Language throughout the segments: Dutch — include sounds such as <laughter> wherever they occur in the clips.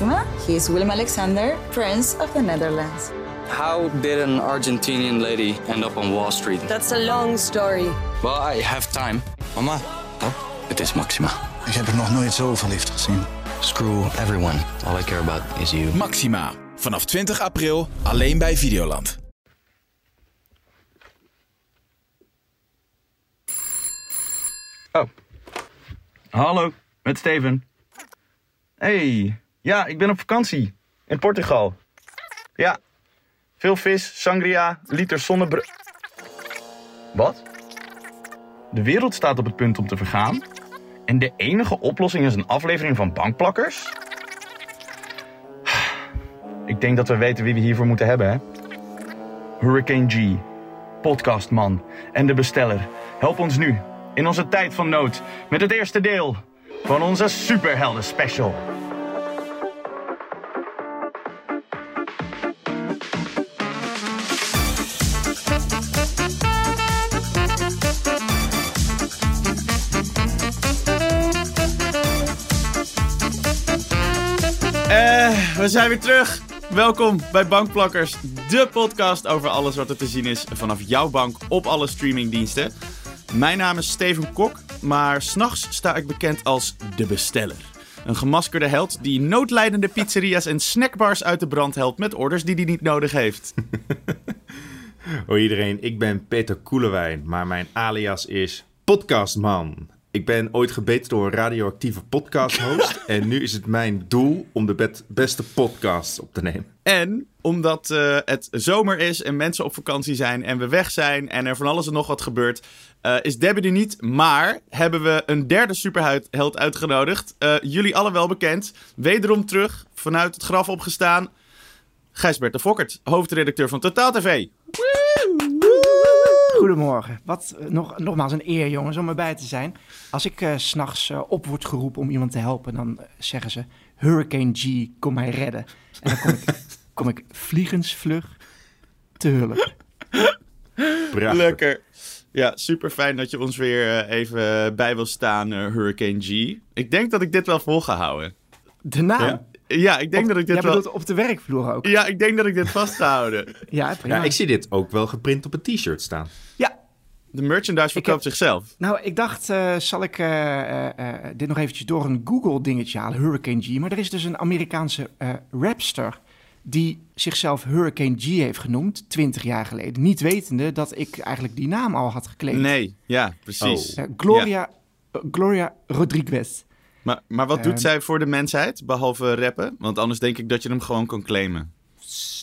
Maxima. He is Willem Alexander, Prince of the Netherlands. How did an Argentinian lady end up on Wall Street? That's a long story. Well, I have time. Mama, Oh, het is Maxima. ik heb er nog nooit zo verliefd gezien. Screw everyone. All I care about is you. Maxima. Vanaf 20 april alleen bij Videoland. Oh. Hallo, met Steven. Hey, ja, ik ben op vakantie. In Portugal. Ja. Veel vis, sangria, liter zonnebrand. Wat? De wereld staat op het punt om te vergaan. En de enige oplossing is een aflevering van bankplakkers? <sighs> Ik denk dat we weten wie we hiervoor moeten hebben, hè? Hurricane G, podcastman en de besteller. Help ons nu, in onze tijd van nood, met het eerste deel van onze superhelden special. We zijn weer terug. Welkom bij Bankplakkers, de podcast over alles wat er te zien is vanaf jouw bank op alle streamingdiensten. Mijn naam is Steven Kok, maar s'nachts sta ik bekend als de besteller. Een gemaskerde held die noodlijdende pizzeria's en snackbars uit de brand helpt met orders die hij niet nodig heeft. <laughs> Hoi iedereen, ik ben Peter Koelewijn, maar mijn alias is Podcastman. Ik ben ooit gebeten door een radioactieve podcast-host <laughs> en nu is het mijn doel om de bet- beste podcasts op te nemen. En omdat eh, het zomer is en mensen op vakantie zijn en we weg zijn en er van alles en nog wat gebeurt, eh, is Debbie er niet. Maar hebben we een derde superheld uitgenodigd. Eh, jullie alle wel bekend. Wederom terug, vanuit het graf opgestaan. Gijsbert de Fokkert, hoofdredacteur van Totaal TV. Goedemorgen. Wat, eh, nog, nogmaals een eer, jongens, om erbij te zijn. Als ik eh, s s'nachts eh, op word geroepen om iemand te helpen, dan eh, zeggen ze: Hurricane G, kom mij redden. En dan kom ik, <laughs> kom ik vliegensvlug te hulp. Prachtig. Lekker. Ja, super fijn dat je ons weer eh, even bij wil staan, eh, Hurricane G. Ik denk dat ik dit wel vol ga houden. De naam. Ja? Ja, ik denk dat ik dit Jij wel... op de werkvloer ook. Ja, ik denk dat ik dit vast ga houden. <laughs> Ja, prima. Ja, ik zie dit ook wel geprint op een t-shirt staan. Ja, De merchandise verkoopt heb- zichzelf. nou, ik dacht, eh, zal ik eh, eh, eh, dit nog eventjes door een Google-dingetje halen, Hurricane G. Maar er is dus een Amerikaanse eh, rapster die zichzelf Hurricane G heeft genoemd, 20 jaar geleden. Niet wetende dat ik eigenlijk die naam al had geclaimd. Nee, ja, precies. Eh, Gloria, Gloria Rodriguez. Maar, maar wat doet Eh, zij voor de mensheid, behalve rappen? Want anders denk ik dat je hem gewoon kan claimen.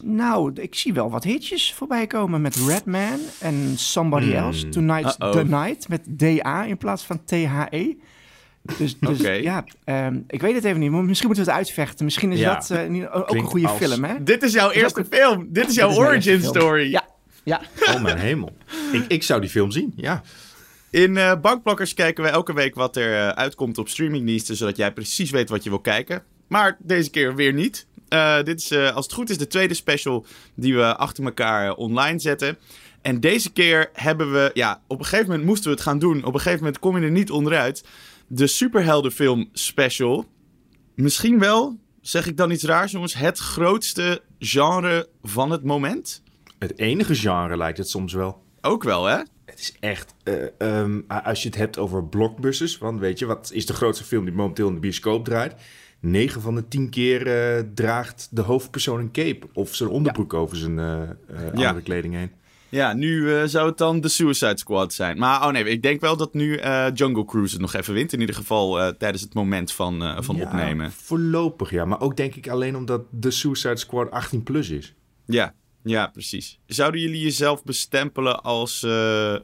Nou, ik zie wel wat hitjes voorbij komen met Redman en Somebody Else. Tonight's the Night met DA in plaats van THE. Dus, dus ja, ehm, ik weet het even niet. maar Misschien moeten we het uitvechten. Misschien is Ja. dat eh, niet- ook een goede als- film, hè? Dit is jouw eerste film. Dit is jouw Dit is mijn origin story. Ja, ja. Oh mijn hemel. Ik, ik zou die film zien, ja. In eh Bankplakkers kijken we elke week wat er eh, uitkomt op streamingdiensten, zodat jij precies weet wat je wil kijken. Maar deze keer weer niet. Eh, dit is, als het goed is, de tweede special die we achter elkaar online zetten. En deze keer hebben we, ja, op een gegeven moment moesten we het gaan doen. Op een gegeven moment kom je er niet onderuit. De superheldenfilm special. Misschien wel, zeg ik dan iets raars jongens, het grootste genre van het moment? Het enige genre lijkt het soms wel. Ook wel, hè? Het is echt, eh, ehm, als je het hebt over blockbusters, want weet je, wat is de grootste film die momenteel in de bioscoop draait? 9 van de 10 keer eh, draagt de hoofdpersoon een cape of zijn onderbroek over zijn eh, andere kleding heen. Ja, nu zou het dan de Suicide Squad zijn. Maar oh nee, ik denk wel dat nu Jungle Cruise het nog even wint. In ieder geval tijdens het moment van, van Ja, opnemen. Voorlopig ja, maar ook denk ik alleen omdat de Suicide Squad 18 plus is. Ja, ja, precies. Zouden jullie jezelf bestempelen als eh,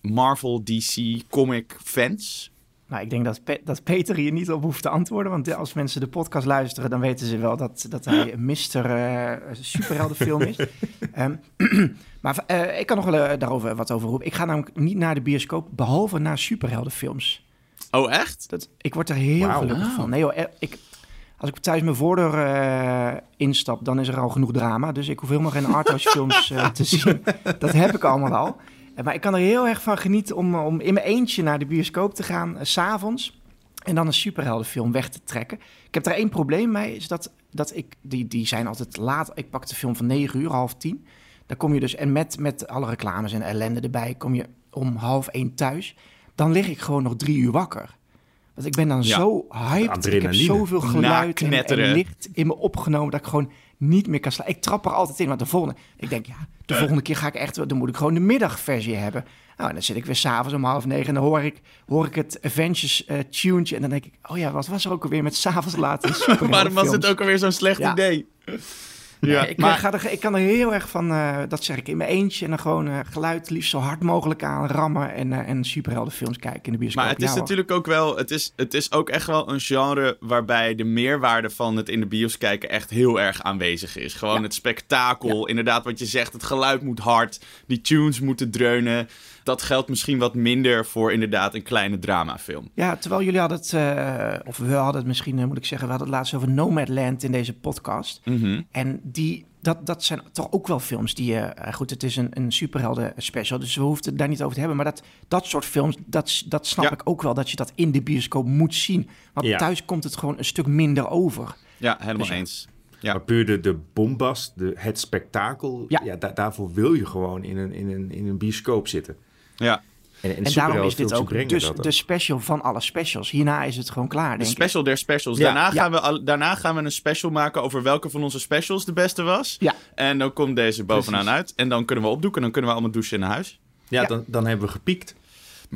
Marvel, DC, comic fans? Nou, ik denk dat, Pe- dat Peter hier niet op hoeft te antwoorden. Want als mensen de podcast luisteren, dan weten ze wel dat, dat hij <laughs> een Mr. eh, superheldenfilm is. <laughs> Ehm, <clears throat> maar eh, ik kan nog wel daarover wat over roepen. Ik ga namelijk niet naar de bioscoop, behalve naar superheldenfilms. Oh, echt? Dat, ik word er heel Wauw. gelukkig van. Nee joh, ik, als ik thuis mijn voordeur eh, instap, dan is er al genoeg drama. Dus ik hoef helemaal geen arthouse <laughs> films eh, te zien. Dat heb ik allemaal al. Eh, Maar ik kan er heel erg van genieten om, om in mijn eentje naar de bioscoop te gaan, s s'avonds. en dan een superheldenfilm weg te trekken. Ik heb daar één probleem mee, is dat, dat ik, die, die zijn altijd laat. Ik pak de film van 9 uur, half tien. Dan kom je dus, en met, met alle reclames en ellende erbij, kom je om half één thuis. Dan lig ik gewoon nog drie uur wakker. Want ik ben dan Ja. zo hyped. Ik heb zoveel geluid en, en licht in me opgenomen dat ik gewoon niet meer kan slapen. Ik trap er altijd in, want de volgende... Ik denk, ja, de volgende keer ga ik echt... Dan moet ik gewoon de middagversie hebben. Nou, en dan zit ik weer s'avonds om half negen en dan hoor ik, hoor ik het Avengers eh tuentje. En dan denk ik, oh ja, wat was er ook alweer met s'avonds laten? <laughs> Waarom was het ook alweer zo'n slecht Ja. idee? Ja, ik, maar- eh, ga er, ik kan er heel erg van, eh, dat zeg ik, in mijn eentje. En dan gewoon eh, geluid liefst zo hard mogelijk aan rammen. En, eh en superheldenfilms kijken in de bioscoop. Maar het is Ja, natuurlijk ook wel, het is, het is ook echt wel een genre waarbij de meerwaarde van het in de bios kijken echt heel erg aanwezig is. Gewoon Ja. het spektakel, inderdaad wat je zegt, het geluid moet hard, die tunes moeten dreunen. Dat geldt misschien wat minder voor inderdaad een kleine dramafilm. Ja, terwijl jullie hadden het, eh, of we hadden het misschien, eh, moet ik zeggen, we hadden het laatst over Nomadland in deze podcast. Mhm. En die, dat, dat zijn toch ook wel films die, eh, goed, het is een, een superhelden special, dus we hoeven het daar niet over te hebben. Maar dat, dat soort films, dat, dat snap Ja. ik ook wel, dat je dat in de bioscoop moet zien. Want Ja. thuis komt het gewoon een stuk minder over. Ja, helemaal Dus eens. Ja. Maar puur de, de bombast, de, het spektakel, Ja. ja. da- daarvoor wil je gewoon in een, in een, in een bioscoop zitten. Ja. En, en, En daarom is dit ook dus de special van alle specials. Hierna is het gewoon klaar, De denk ik. special der specials. Ja. Daarna, Ja. Gaan we al, daarna gaan we een special maken over welke van onze specials de beste was. Ja. En dan komt deze bovenaan Precies. uit. En dan kunnen we opdoeken. Dan kunnen we allemaal douchen in naar huis. ja, ja. Dan, dan hebben we gepiekt.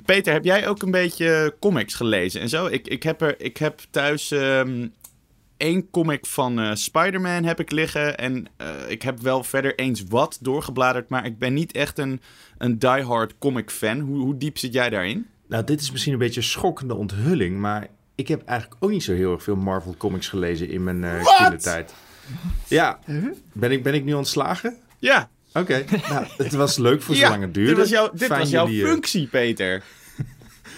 Peter, heb jij ook een beetje comics gelezen en zo? Ik, ik, heb, er, ik heb thuis ehm, één comic van eh Spider-Man heb ik liggen. En eh, ik heb wel verder eens wat doorgebladerd. Maar ik ben niet echt een, een diehard comic fan. Hoe, hoe diep zit jij daarin? Nou, dit is misschien een beetje een schokkende onthulling, maar ik heb eigenlijk ook niet zo heel erg veel Marvel comics gelezen in mijn eh kindertijd. Ja, ben ik, ben ik nu ontslagen? Ja, Oké, nou, het was leuk voor <laughs> ja zolang het duurde. dit was, jouw, dit Fijn was jouw jullie, functie, Peter.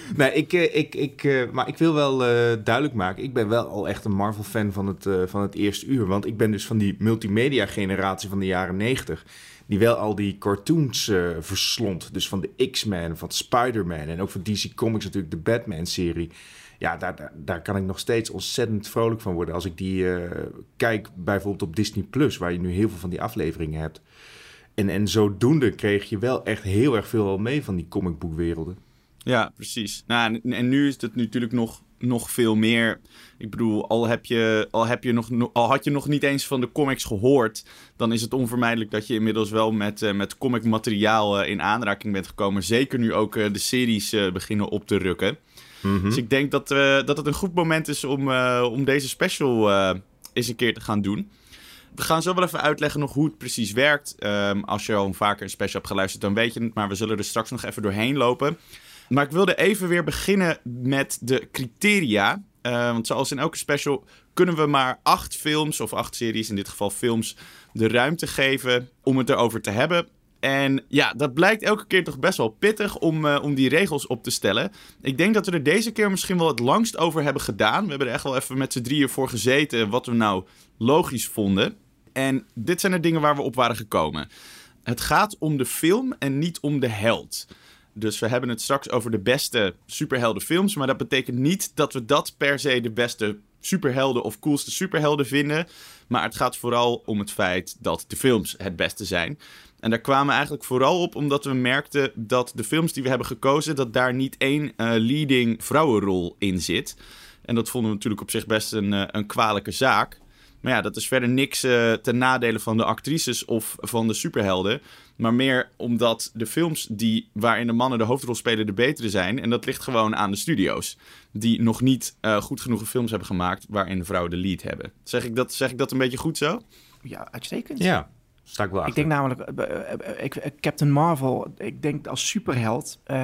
<laughs> Nee, ik, eh, ik, ik, eh, maar ik wil wel eh, duidelijk maken, ik ben wel al echt een Marvel-fan van het, van het eerste uur. Want ik ben dus van die multimedia-generatie van de jaren 90, die wel al die cartoons verslond. Dus van de X-Men, van Spider-Man en ook van DC Comics natuurlijk de Batman-serie. Ja, daar, daar, kan ik nog steeds ontzettend vrolijk van worden als ik die kijk bijvoorbeeld op Disney+, Plus, waar je nu heel veel van die afleveringen hebt. En, en zodoende kreeg je wel echt heel erg veel al mee van die comicboekwerelden. Ja, precies. Nou, en, en nu is het natuurlijk nog, nog veel meer. Ik bedoel, al, heb je, al, heb je nog, no- al had je nog niet eens van de comics gehoord, dan is het onvermijdelijk dat je inmiddels wel met, eh, met comic materiaal eh, in aanraking bent gekomen. Zeker nu ook eh, de series beginnen op te rukken. Dus ik denk dat, dat het een goed moment is om, om deze special eens een keer te gaan doen. We gaan zo wel even uitleggen nog hoe het precies werkt. Ehm, als je al vaker een special hebt geluisterd, dan weet je het. Maar we zullen er straks nog even doorheen lopen. Maar ik wilde even weer beginnen met de criteria. Eh, want zoals in elke special kunnen we maar acht films, of acht series, in dit geval films, de ruimte geven om het erover te hebben. En ja, dat blijkt elke keer toch best wel pittig om, eh, om die regels op te stellen. Ik denk dat we er deze keer misschien wel het langst over hebben gedaan. We hebben er echt wel even met z'n drieën voor gezeten wat we nou logisch vonden. En dit zijn de dingen waar we op waren gekomen. Het gaat om de film en niet om de held. Dus we hebben het straks over de beste superheldenfilms. Maar dat betekent niet dat we dat per se de beste superhelden of coolste superhelden vinden. Maar het gaat vooral om het feit dat de films het beste zijn. En daar kwamen we eigenlijk vooral op omdat we merkten dat de films die we hebben gekozen, dat daar niet één eh, leading vrouwenrol in zit. En dat vonden we natuurlijk op zich best een, eh, een kwalijke zaak. Maar ja, dat is verder niks eh, ten nadele van de actrices of van de superhelden. Maar meer omdat de films die, waarin de mannen de hoofdrol spelen de betere zijn. En dat ligt gewoon aan de studio's. Die nog niet eh, goed genoeg films hebben gemaakt waarin de vrouwen de lead hebben. Zeg ik dat, zeg ik dat een beetje goed zo? Ja, uitstekend. Ja, sta ik wel Ik denk namelijk, eh, ik, Captain Marvel, ik denk als superheld eh,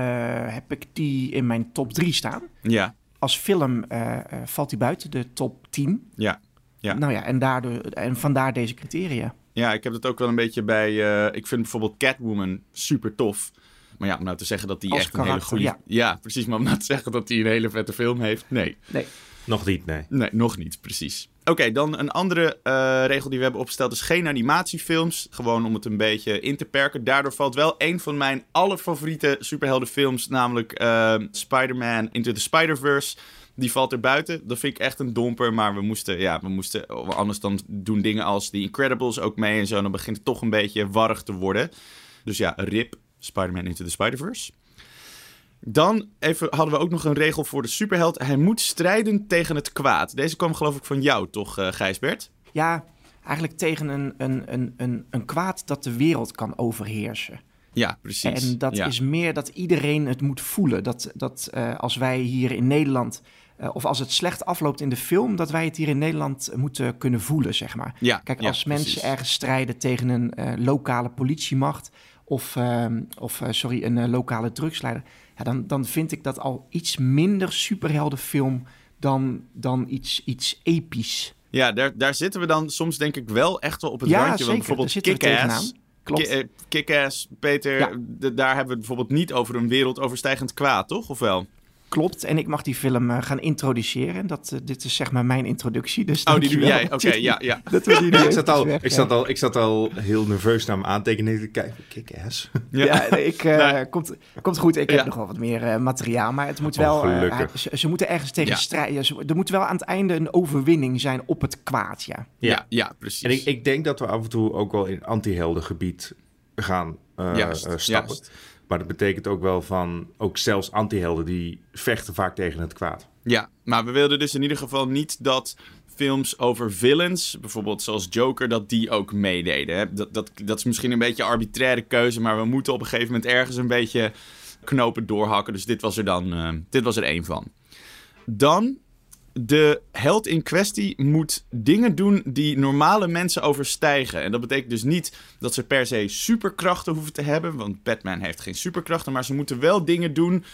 heb ik die in mijn top 3 staan. Ja, Als film eh, eh, valt hij buiten de top 10. ja. Ja. Nou ja, en, daardoor, en vandaar deze criteria. Ja, ik heb het ook wel een beetje bij. eh, ik vind bijvoorbeeld Catwoman super tof. Maar ja, om nou te zeggen dat die Als echt een hele goede. ja. precies. Maar om nou te zeggen dat hij een hele vette film heeft. Nee. Nee, Nog niet, nee. Nee, nog niet, precies. Oké, dan een andere eh, regel die we hebben opgesteld is geen animatiefilms. Gewoon om het een beetje in te perken. Daardoor valt wel een van mijn allerfavoriete superheldenfilms, namelijk eh, Spider-Man Into the Spider-Verse. Die valt er buiten. Dat vind ik echt een domper. Maar we moesten, ja, we moesten anders dan doen dingen als The Incredibles ook mee en zo. Dan begint het toch een beetje warrig te worden. Dus ja, RIP, Spider-Man Into the Spider-Verse. Dan even, hadden we ook nog een regel voor de superheld. Hij moet strijden tegen het kwaad. Deze kwam geloof ik van jou, toch, uh, Gijsbert? Ja, eigenlijk tegen een, een, een, een, een kwaad dat de wereld kan overheersen. Ja, precies. En dat ja. is meer dat iedereen het moet voelen. Dat, dat uh, als wij hier in Nederland, of als het slecht afloopt in de film, dat wij het hier in Nederland moeten kunnen voelen, zeg maar. Ja, Kijk, ja, als mensen precies. ergens strijden tegen een uh, lokale politiemacht of, of sorry, een lokale drugsleider, ja, dan, dan vind ik dat al iets minder superheldenfilm dan, dan iets, iets episch. Ja, daar, daar zitten we dan soms denk ik wel echt wel op het ja, randje. Zeker. Want bijvoorbeeld Kick-Ass... Klopt. Ki Kick-Ass, Peter, daar hebben we het bijvoorbeeld niet over een wereldoverstijgend kwaad, toch? Of wel? Klopt, en ik mag die film uh, gaan introduceren. Dat, uh, dit is zeg maar mijn introductie. Dus oh, die doe jij? Oké, okay, <laughs> ja, ja. Dat we die ja, ik, zat al, weg, ik, zat al, ik zat al heel nerveus naar me aantekenen te kijken. Kick-ass. Ja, ja ik, uh, nee. komt, komt goed. Ik heb nog wel wat meer materiaal. Maar het moet wel... Oh, ze, ze, moeten ergens tegen strijden. Er moet wel aan het einde een overwinning zijn op het kwaad, ja. Ja, ja precies. En ik, ik denk dat we af en toe ook wel in anti-heldengebied gaan juist, stappen. Juist. Maar dat betekent ook wel van, ook zelfs anti-helden, die vechten vaak tegen het kwaad. Ja, maar we wilden dus in ieder geval niet dat films over villains, bijvoorbeeld zoals Joker, dat die ook meededen. Hè? Dat, dat, dat is misschien een beetje een arbitraire keuze, maar we moeten op een gegeven moment ergens een beetje knopen doorhakken. Dus dit was er dan, uh, dit was er één van. Dan, de held in kwestie moet dingen doen die normale mensen overstijgen. En dat betekent dus niet dat ze per se superkrachten hoeven te hebben, want Batman heeft geen superkrachten, maar ze moeten wel dingen doen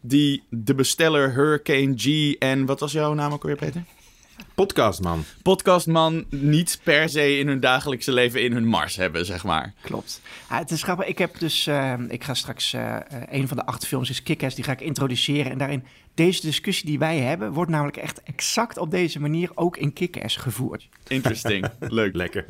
die de besteller Hurricane G en wat was jouw naam ook weer, Peter? Podcastman. Podcastman niet per se in hun dagelijkse leven in hun mars hebben, zeg maar. Klopt. Ja, het is grappig. Ik heb dus, uh, ik ga straks, uh, een van de acht films is Kick-Ass, die ga ik introduceren. En daarin, deze discussie die wij hebben, wordt namelijk echt exact op deze manier ook in Kick-Ass gevoerd. Interesting. <laughs> Leuk. Lekker.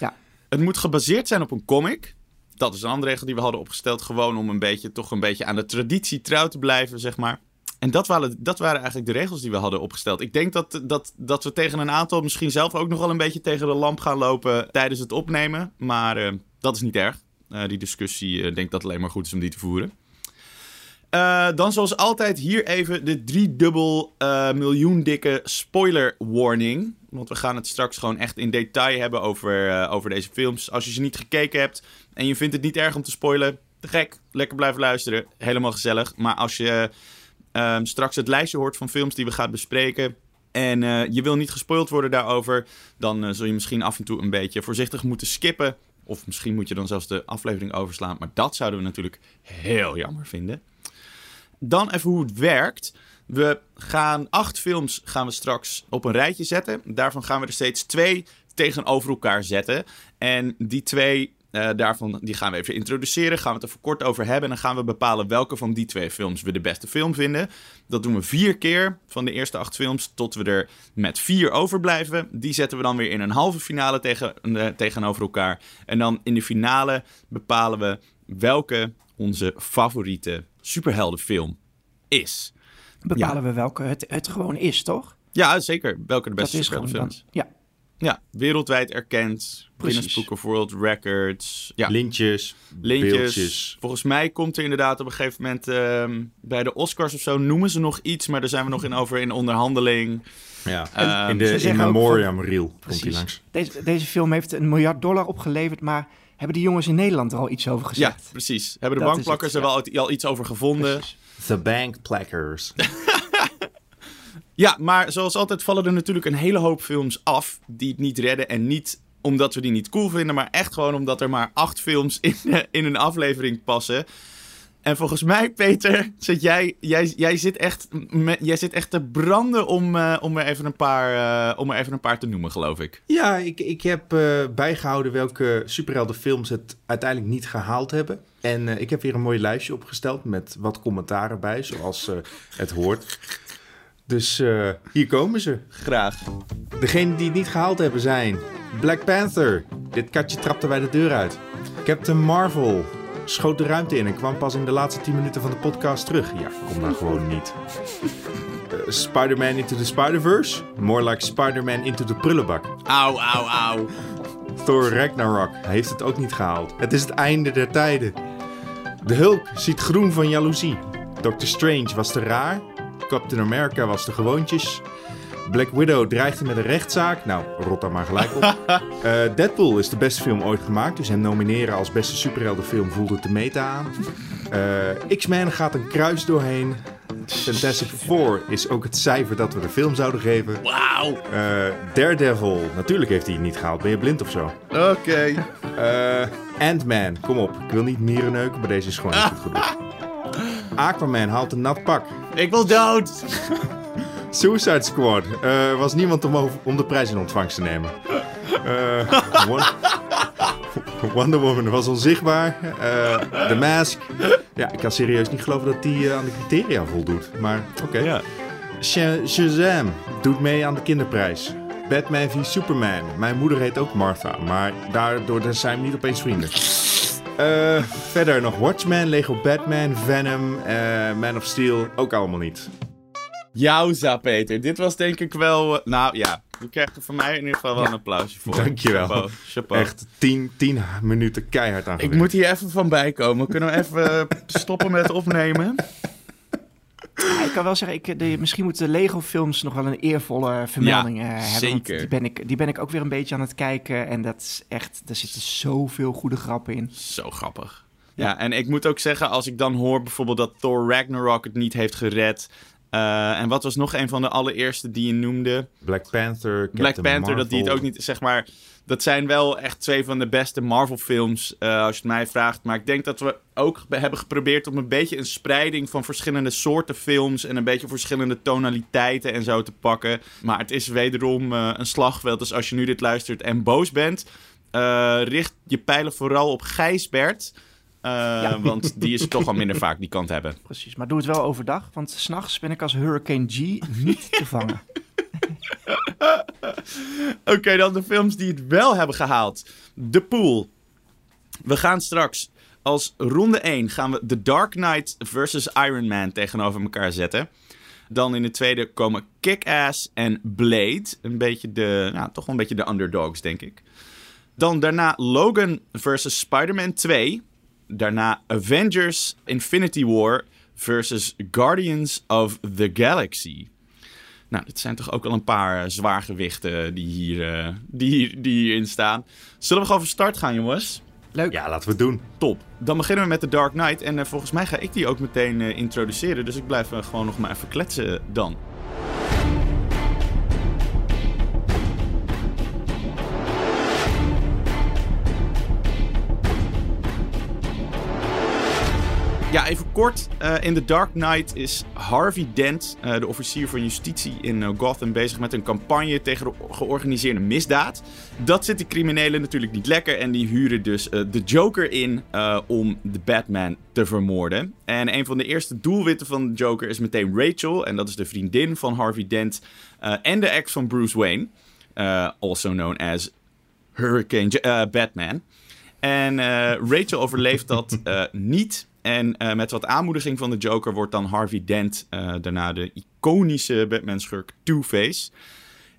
Ja. Het moet gebaseerd zijn op een comic. Dat is een andere regel die we hadden opgesteld. Gewoon om een beetje, toch een beetje aan de traditie trouw te blijven, zeg maar. En dat waren, dat waren eigenlijk de regels die we hadden opgesteld. Ik denk dat, dat, dat we tegen een aantal misschien zelf ook nog wel een beetje tegen de lamp gaan lopen tijdens het opnemen. Maar uh, dat is niet erg. Uh, die discussie, uh, denk dat het alleen maar goed is om die te voeren. Dan zoals altijd hier even de driedubbel miljoen dikke spoiler warning. Want we gaan het straks gewoon echt in detail hebben over, over deze films. Als je ze niet gekeken hebt en je vindt het niet erg om te spoilen, te gek. Lekker blijven luisteren. Helemaal gezellig. Maar als je um, straks het lijstje hoort van films die we gaan bespreken... en uh, je wil niet gespoild worden daarover... dan uh, zul je misschien af en toe een beetje voorzichtig moeten skippen. Of misschien moet je dan zelfs de aflevering overslaan. Maar dat zouden we natuurlijk heel jammer vinden. Dan even hoe het werkt. We gaan acht films gaan we straks op een rijtje zetten. Daarvan gaan we er steeds twee tegenover elkaar zetten. En die twee, uh, daarvan die gaan we even introduceren. Gaan we het er kort over hebben. En dan gaan we bepalen welke van die twee films we de beste film vinden. Dat doen we vier keer van de eerste acht films. Tot we er met vier overblijven. Die zetten we dan weer in een halve finale tegen, uh, tegenover elkaar. En dan in de finale bepalen we welke onze favoriete superheldenfilm is. Bepalen ja. we welke het, het gewoon is, toch? Ja, zeker. Welke de beste superheldenfilms. Ja. Ja, wereldwijd erkend. Guinness Book of World Records. Ja. Lintjes, Lintjes. beeldjes. Volgens mij komt er inderdaad op een gegeven moment... Um, bij de Oscars of zo noemen ze nog iets... maar daar zijn we nog in over in onderhandeling. Ja, um, in de in memoriam van, reel komt hij langs. Deze, deze film heeft een miljard dollar opgeleverd... maar hebben die jongens in Nederland er al iets over gezegd? Ja, precies. Hebben de bankplakkers het, er ja. wel al iets over gevonden? Precies. The Bank Plackers. <laughs> ja, maar zoals altijd vallen er natuurlijk een hele hoop films af die het niet redden. En niet omdat we die niet cool vinden, maar echt gewoon omdat er maar acht films in, <laughs> in een aflevering passen. En volgens mij, Peter, zit jij, jij, jij, zit echt, jij zit echt te branden om, uh, om, er even een paar, uh, om er even een paar te noemen, geloof ik. Ja, ik, ik heb uh, bijgehouden welke superheldenfilms het uiteindelijk niet gehaald hebben. En ik heb weer een mooi lijstje opgesteld met wat commentaren bij, zoals het hoort. Dus hier komen ze. Graag. Degenen die het niet gehaald hebben zijn Black Panther. Dit katje trapte bij de deur uit. Captain Marvel schoot de ruimte in en kwam pas in de laatste 10 minuten van de podcast terug. Ja, kom nou gewoon niet. Spider-Man Into the Spider-Verse. More like Spider-Man Into the Prullenbak. Auw, auw, auw. Thor Ragnarok heeft het ook niet gehaald. Het is het einde der tijden. De Hulk ziet groen van jaloezie. Doctor Strange was te raar. Captain America was te gewoontjes. Black Widow dreigde met een rechtszaak. Nou, rot daar maar gelijk op. <laughs> Eh, Deadpool is de beste film ooit gemaakt. Dus hem nomineren als beste superheldenfilm voelde te meta aan. Eh, X-Men gaat een kruis doorheen. Fantastic Four is ook het cijfer dat we de film zouden geven. Wauw. Eh, Daredevil, natuurlijk heeft hij het niet gehaald. Ben je blind of zo? Oké. Eh, Ant-Man, kom op. Ik wil niet mieren neuken, maar deze is gewoon <laughs> niet goed genoeg. Aquaman haalt een nat pak. Ik wil dood. <laughs> Suicide Squad eh, was niemand om, om de prijs in ontvangst te nemen. Won- <laughs> Wonder Woman was onzichtbaar. Eh The Mask. Ja, ik kan serieus niet geloven dat die aan de criteria voldoet. Maar oké. Ja. Sha- Shazam doet mee aan de kinderprijs. Batman v Superman. Mijn moeder heet ook Martha, maar daardoor zijn we niet opeens vrienden. Eh, verder nog Watchmen, Lego Batman, Venom, eh, Man of Steel. Ook allemaal niet. Jouwza, Peter. Dit was denk ik wel... eh, nou ja, je krijgt er van mij in ieder geval wel een applausje voor. Dankjewel. Chapeau. Chapeau. Echt 10 10 minuten keihard aan Ik moet hier even van bijkomen. Kunnen we even stoppen met opnemen? Ja, ik kan wel zeggen, ik, de, misschien moeten de Lego-films nog wel een eervolle vermelding eh, hebben. zeker. Die ben, ik, die ben ik ook weer een beetje aan het kijken. En dat is echt, er zitten zoveel goede grappen in. Zo grappig. Ja, en ik moet ook zeggen, als ik dan hoor bijvoorbeeld dat Thor Ragnarok het niet heeft gered. eh, en wat was nog een van de allereerste die je noemde? Black Panther, Captain Black Panther, dat die het ook niet, zeg maar... Dat zijn wel echt twee van de beste Marvel-films, eh, als je het mij vraagt. Maar ik denk dat we ook be- hebben geprobeerd om een beetje een spreiding van verschillende soorten films... en een beetje verschillende tonaliteiten en zo te pakken. Maar het is wederom eh, een slagveld. Dus als je nu dit luistert en boos bent... eh, richt je pijlen vooral op Gijsbert... <laughs> Want die is toch al minder vaak die kant hebben. Precies, maar doe het wel overdag, want s'nachts ben ik als Hurricane G niet te vangen. <laughs> <laughs> Oké, dan de films die het wel hebben gehaald. The Pool. We gaan straks als ronde 1 gaan we The Dark Knight versus Iron Man tegenover elkaar zetten. Dan in de tweede komen Kick-Ass en Blade. Een beetje de, nou, toch wel een beetje de underdogs, denk ik. Dan daarna Logan versus Spider-Man 2. Daarna Avengers Infinity War versus Guardians of the Galaxy. Nou, dit zijn toch ook al een paar eh, zwaargewichten die, hier, eh, die, hier, die hierin staan. Zullen we gewoon van start gaan, jongens? Leuk. Ja, laten we het doen. Top. Dan beginnen we met The Dark Knight. En eh, volgens mij ga ik die ook meteen eh, introduceren. Dus ik blijf gewoon nog maar even kletsen dan. Ja, even kort. Eh, in The Dark Knight is Harvey Dent, eh, de officier van justitie in eh, Gotham, bezig met een campagne tegen de georganiseerde misdaad. Dat zit de criminelen natuurlijk niet lekker en die huren dus de Joker in om de Batman te vermoorden. En een van de eerste doelwitten van de Joker is meteen Rachel, en dat is de vriendin van Harvey Dent en de ex van Bruce Wayne, also known as Hurricane Batman. En Rachel overleeft dat niet. En eh, met wat aanmoediging van de Joker wordt dan Harvey Dent eh, daarna de iconische Batman-schurk Two-Face.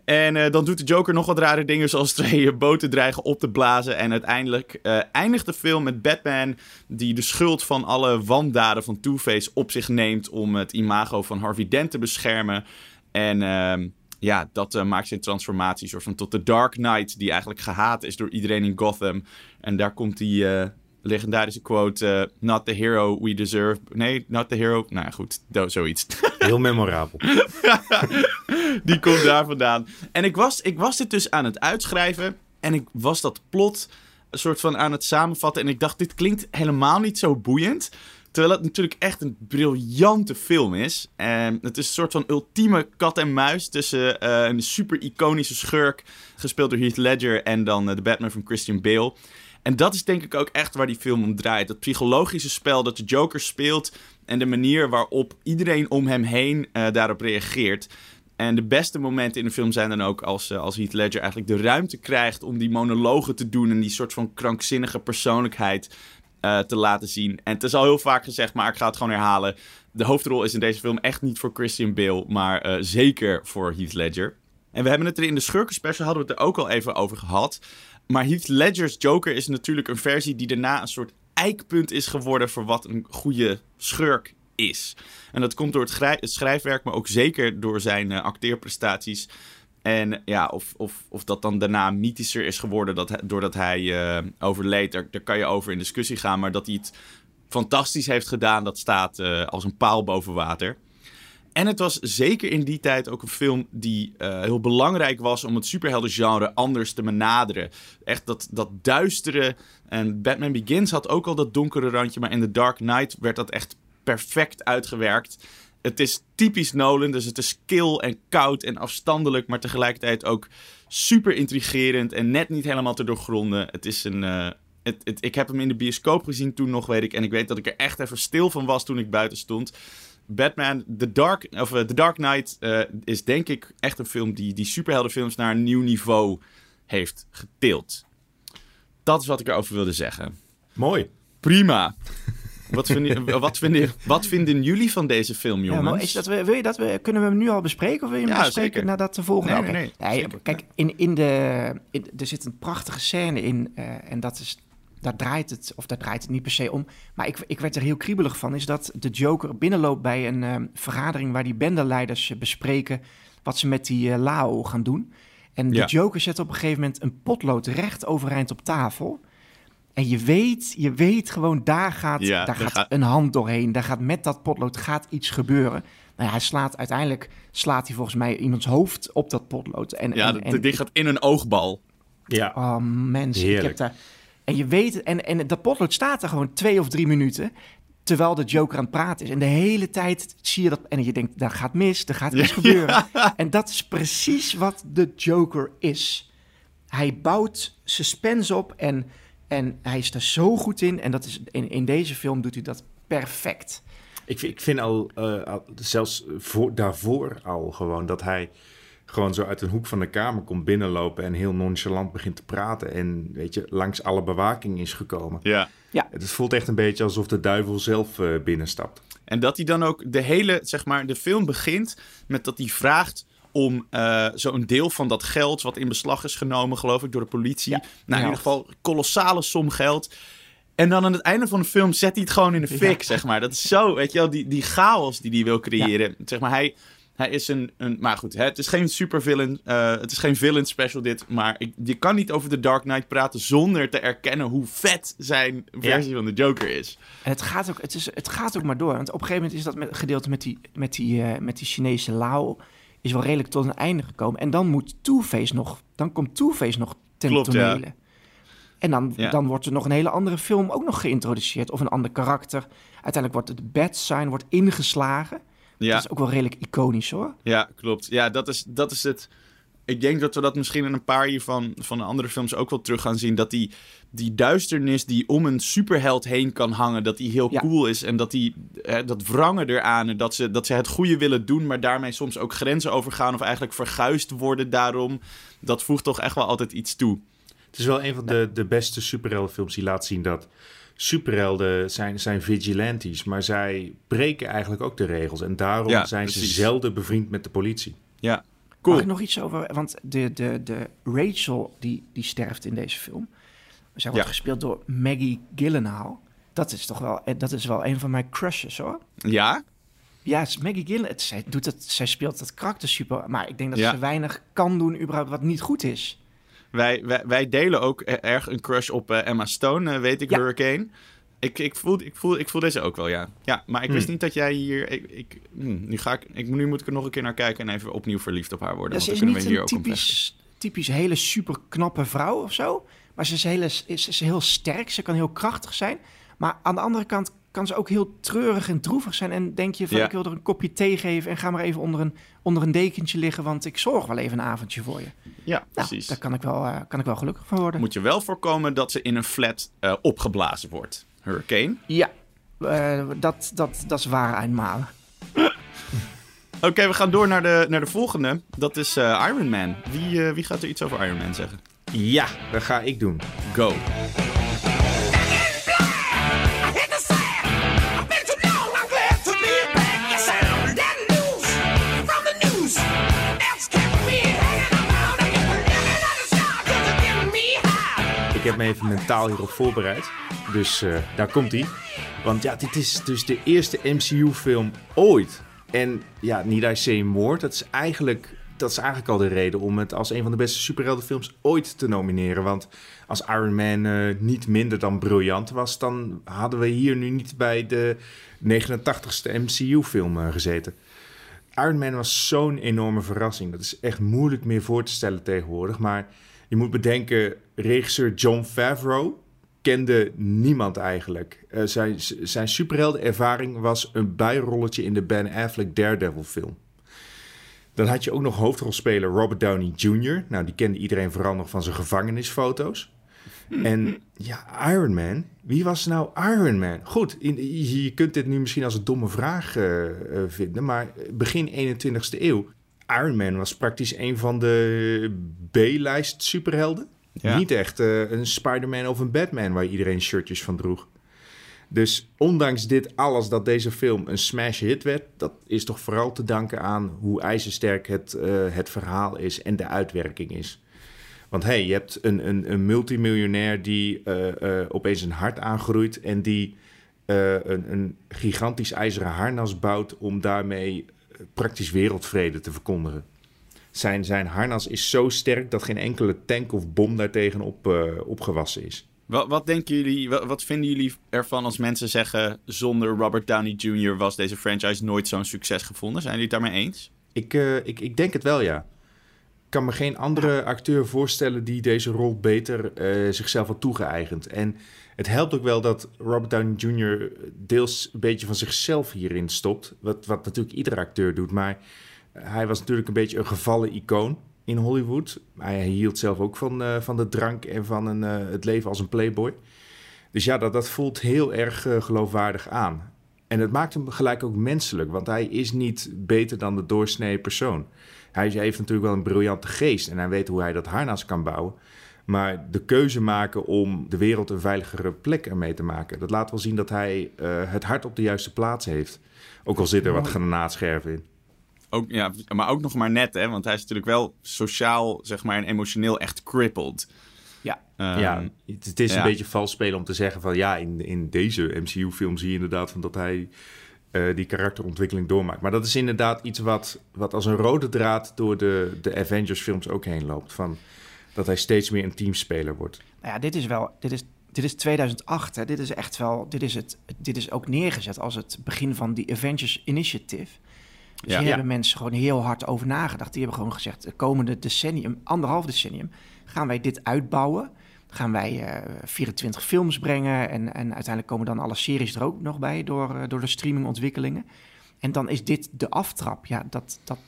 En eh, dan doet de Joker nog wat rare dingen, zoals <laughs> twee boten dreigen op te blazen. En uiteindelijk eindigt de film met Batman, die de schuld van alle wandaden van Two-Face op zich neemt om het imago van Harvey Dent te beschermen. En ehm, ja, dat maakt zijn transformatie soort van tot de Dark Knight, die eigenlijk gehaat is door iedereen in Gotham. En daar komt eh, legendarische quote: eh, Not the hero we deserve. Nee, not the hero. Nou goed, zoiets. <laughs> Heel memorabel. <laughs> Die komt daar vandaan. En ik was, ik was dit dus aan het uitschrijven. En ik was dat plot een soort van aan het samenvatten. En ik dacht, dit klinkt helemaal niet zo boeiend. Terwijl het natuurlijk echt een briljante film is. En het is een soort van ultieme kat en muis tussen eh, een super iconische schurk, gespeeld door Heath Ledger, en dan eh, de Batman van Christian Bale. En dat is denk ik ook echt waar die film om draait. Dat psychologische spel dat de Joker speelt en de manier waarop iedereen om hem heen eh, daarop reageert. En de beste momenten in de film zijn dan ook als, eh, als Heath Ledger eigenlijk de ruimte krijgt om die monologen te doen en die soort van krankzinnige persoonlijkheid eh, te laten zien. En het is al heel vaak gezegd, maar ik ga het gewoon herhalen. De hoofdrol is in deze film echt niet voor Christian Bale, maar zeker voor Heath Ledger. En we hebben het er in de Schurkenspecial, hadden we het er ook al even over gehad. Maar Heath Ledger's Joker is natuurlijk een versie die daarna een soort eikpunt is geworden voor wat een goede schurk is. En dat komt door het, schrijfwerk, maar ook zeker door zijn eh, acteerprestaties. En ja, of, of, of dat dan daarna mythischer is geworden dat, doordat hij eh, overleed, daar, daar kan je over in discussie gaan. Maar dat hij het fantastisch heeft gedaan, dat staat eh, als een paal boven water. En het was zeker in die tijd ook een film die eh, heel belangrijk was om het superheldengenre anders te benaderen. Echt dat, dat duistere. En Batman Begins had ook al dat donkere randje, maar in The Dark Knight werd dat echt perfect uitgewerkt. Het is typisch Nolan, dus het is kil en koud en afstandelijk, maar tegelijkertijd ook super intrigerend en net niet helemaal te doorgronden. Het is een. eh, het, ik heb hem in de bioscoop gezien toen nog, weet ik. En ik weet dat ik er echt even stil van was toen ik buiten stond. Batman, The Dark, of, eh, The Dark Knight eh, is denk ik echt een film die, die superheldenfilms naar een nieuw niveau heeft getild. Dat is wat ik erover wilde zeggen. Mooi. Prima. Wat vinden, <laughs> wat, vinden, wat vinden jullie van deze film, Ja, jongens? maar is dat, wil je dat we, kunnen we hem nu al bespreken of wil je hem Ja, bespreken zeker. nadat de volgende? Nee, nee, kijk, in, in de, in- er zit een prachtige scène in eh, en dat is, daar draait het, of daar draait het niet per se om. Maar ik, ik werd er heel kriebelig van, is dat de Joker binnenloopt bij een eh, vergadering waar die bendeleiders eh, bespreken wat ze met die eh, Lao gaan doen. En de Ja. Joker zet op een gegeven moment een potlood recht overeind op tafel. En je weet, je weet gewoon, daar gaat, Ja, daar gaat gaat- een hand doorheen. Daar gaat met dat potlood gaat iets gebeuren. Nou ja, hij slaat uiteindelijk slaat hij volgens mij iemands hoofd op dat potlood. En, ja, en, en- dat ding gaat in een oogbal. Ja. Oh, mens, ik heb daar... En je weet, en, en dat potlood staat er gewoon twee of drie minuten... terwijl de Joker aan het praten is. En de hele tijd zie je dat... En je denkt, dat gaat mis, er gaat iets gebeuren. <laughs> En dat is precies wat de Joker is. Hij bouwt suspense op en, en hij is er zo goed in. En dat is, in, in deze film doet hij dat perfect. Ik, vind- ik vind al, eh, al- zelfs voor, daarvoor al gewoon dat hij gewoon zo uit een hoek van de kamer komt binnenlopen en heel nonchalant begint te praten en weet je, langs alle bewaking is gekomen. Ja. Het voelt echt een beetje alsof de duivel zelf eh, binnenstapt. En dat hij dan ook de hele, zeg maar, de film begint met dat hij vraagt om eh, zo'n deel van dat geld wat in beslag is genomen, geloof ik, door de politie. Ja, nou, in ja. ieder geval kolossale som geld. En dan aan het einde van de film zet hij het gewoon in de fik, zeg maar. Dat is zo, weet je wel, die, die chaos die hij wil creëren. Zeg maar, hij, hij is een, een... Maar goed, het is geen supervillain. eh het is geen villain special dit. Maar ik, je kan niet over The Dark Knight praten zonder te erkennen hoe vet zijn versie van de Joker is. En het gaat ook, het is, het gaat ook maar door. Want op een gegeven moment is dat met, gedeelte met die, met, die, eh, met die Chinese Lao... is wel redelijk tot een einde gekomen. En dan moet Two-Face nog... Dan komt Two-Face nog ten Klopt, ja. tonele. En dan, Ja. dan wordt er nog een hele andere film ook nog geïntroduceerd. Of een ander karakter. Uiteindelijk wordt het bad sign wordt ingeslagen. Ja. Dat is ook wel redelijk iconisch hoor. Ja, klopt. Ja, dat is, dat is het. Ik denk dat we dat misschien in een paar hiervan van de andere films ook wel terug gaan zien. Dat die, die duisternis die om een superheld heen kan hangen, dat die heel Ja. cool is. En dat die, eh, dat wrangen eraan. En dat ze, dat ze het goede willen doen, maar daarmee soms ook grenzen overgaan. Of eigenlijk verguisd worden daarom. Dat voegt toch echt wel altijd iets toe. Het is wel een van de, de beste superheldenfilms die laat zien dat superhelden zijn, zijn vigilantes, maar zij breken eigenlijk ook de regels. En daarom Ja, zijn ze zelden bevriend met de politie. Ja, Mag cool. ik nog iets over... Want de, de, de Rachel die, die sterft in deze film. Zij wordt Ja. gespeeld door Maggie Gyllenhaal. Dat is toch wel, eh, dat is wel een van mijn crushes hoor. Ja? Ja, het is Maggie Gyllenhaal. Het- Zij, doet het, zij speelt dat karakter super. Maar ik denk dat Ja. ze weinig kan doen überhaupt wat niet goed is. Wij, wij, wij delen ook e- erg een crush op eh, Emma Stone, eh, weet ik, Ja. Hurricane. Ik, ik, voel, ik, voel, ik voel deze ook wel, ja. Ja, maar ik wist Hmm. niet dat jij hier... Ik, ik, hm, nu, ga ik, ik, nu moet ik er nog een keer naar kijken en even opnieuw verliefd op haar worden. Ja, ze is niet we hier een typisch, typisch hele super knappe vrouw of zo. Maar ze is, hele, is, is heel sterk. Ze kan heel krachtig zijn. Maar aan de andere kant kan ze ook heel treurig en droevig zijn. En denk je van, Ja. ik wil er een kopje thee geven... en ga maar even onder een, onder een dekentje liggen... want ik zorg wel even een avondje voor je. Ja, Nou, precies. daar kan ik, wel, eh, kan ik wel gelukkig van worden. Moet je wel voorkomen dat ze in een flat eh, opgeblazen wordt. Hurricane. Ja, eh, dat, dat, dat is waar eenmaal. <laughs> Oké, we gaan door naar de, naar de volgende. Dat is eh, Iron Man. Wie, eh, wie gaat er iets over Iron Man zeggen? Ja, dat ga ik doen. Go. Heb me even mentaal hierop voorbereid. Dus eh, daar komt hij. Want ja, dit is dus de eerste MCU-film ooit. En ja, Need I Say More, dat is eigenlijk dat is eigenlijk al de reden om het als een van de beste superheldenfilms ooit te nomineren. Want als Iron Man uh, niet minder dan briljant was, dan hadden we hier nu niet bij de 89ste MCU-film uh, gezeten. Iron Man was zo'n enorme verrassing. Dat is echt moeilijk meer voor te stellen tegenwoordig. Maar je moet bedenken, regisseur John Favreau kende niemand eigenlijk. Uh, zijn, zijn superheldenervaring was een bijrolletje in de Ben Affleck Daredevil film. Dan had je ook nog hoofdrolspeler Robert Downey Jr. Nou, die kende iedereen vooral nog van zijn gevangenisfoto's. <laughs> En ja, Iron Man. Wie was nou Iron Man? Goed, in, je kunt dit nu misschien als een domme vraag uh, uh, vinden, maar begin 21ste eeuw. Iron Man was praktisch een van de B-lijst superhelden. Ja. Niet echt uh, een Spider-Man of een Batman waar iedereen shirtjes van droeg. Dus ondanks dit alles dat deze film een smash hit werd, dat is toch vooral te danken aan hoe ijzersterk het, uh, het verhaal is en de uitwerking is. Want hey, je hebt een, een, een multimiljonair die uh, uh, opeens een hart aangroeit en die een, een gigantisch ijzeren harnas bouwt om daarmee praktisch wereldvrede te verkondigen. Zijn, zijn harnas is zo sterk dat geen enkele tank of bom daartegen op, opgewassen is. Wat, wat denken jullie, wat, wat, vinden jullie ervan als mensen zeggen... zonder Robert Downey Jr. was deze franchise nooit zo'n succes gevonden? Zijn jullie het daarmee eens? Ik, uh, ik, ik denk het wel, ja. Ik kan me geen andere acteur voorstellen die deze rol beter uh, zichzelf had toegeëigend. En het helpt ook wel dat Robert Downey Jr. deels een beetje van zichzelf hierin stopt. Wat, wat natuurlijk iedere acteur doet. Maar hij was natuurlijk een beetje een gevallen icoon in Hollywood. Hij hield zelf ook van, uh, van de drank en van een, uh, het leven als een playboy. Dus ja, dat, dat voelt heel erg uh, geloofwaardig aan. En het maakt hem gelijk ook menselijk, want hij is niet beter dan de doorsnee persoon. Hij heeft natuurlijk wel een briljante geest en hij weet hoe hij dat harnas kan bouwen. Maar de keuze maken om de wereld een veiligere plek ermee te maken, dat laat wel zien dat hij het hart op de juiste plaats heeft. Ook al zit er wat granaatscherven in. Ook, ja, maar ook nog maar net, hè? Want hij is natuurlijk wel sociaal, zeg maar, en emotioneel echt crippled. Ja, um, ja het is ja. een beetje vals spelen om te zeggen van... ja, in, in deze MCU-film zie je inderdaad van dat hij uh, die karakterontwikkeling doormaakt. Maar dat is inderdaad iets wat, wat als een rode draad... door de, de Avengers-films ook heen loopt. Van dat hij steeds meer een teamspeler wordt. Nou ja, dit is wel... Dit is dit is 2008, hè. Dit is echt wel... Dit is, het, dit is ook neergezet als het begin van die Avengers Initiative... Dus ja. hier hebben mensen gewoon heel hard over nagedacht. Die hebben gewoon gezegd, de komende decennium, anderhalf decennium, gaan wij dit uitbouwen. Gaan wij uh, 24 films brengen en, en uiteindelijk komen dan alle series er ook nog bij door, uh, door de streamingontwikkelingen. En dan is dit de aftrap. Ja, dat, dat...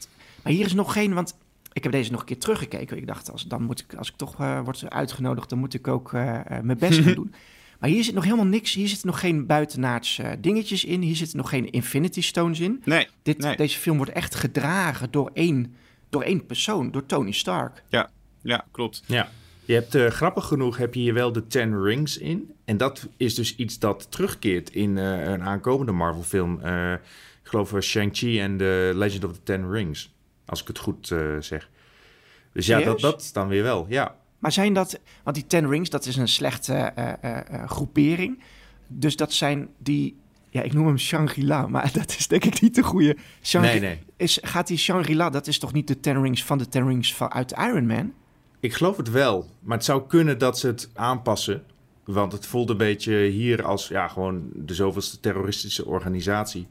Maar hier is nog geen, want ik heb deze nog een keer teruggekeken. Ik dacht, als, dan moet ik, als ik toch uh, word uitgenodigd, dan moet ik ook uh, mijn best gaan <laughs> doen. Maar hier zit nog helemaal niks. Hier zitten nog geen buitenaards uh, dingetjes in. Hier zitten nog geen Infinity Stones in. Nee, Dit, nee. Deze film wordt echt gedragen door één, door één persoon, door Tony Stark. Ja, ja klopt. Ja. Je hebt uh, grappig genoeg heb je hier wel de Ten Rings in. En dat is dus iets dat terugkeert in uh, een aankomende Marvel-film. Uh, ik geloof Shang-Chi en The Legend of the Ten Rings. Als ik het goed zeg. Dus ja, dat, dat dan weer wel. Ja. Maar zijn dat, want die Ten Rings, dat is een slechte uh, uh, groepering. Dus dat zijn die, ja, ik noem hem Shangri-La, maar <laughs> dat is denk ik niet de goede. Shangri nee, nee. Is, gaat die Shangri-La, dat is toch niet de Ten Rings van de Ten Rings van, uit Iron Man? Ik geloof het wel, maar het zou kunnen dat ze het aanpassen. Want het voelt een beetje hier als ja, gewoon de zoveelste terroristische organisatie.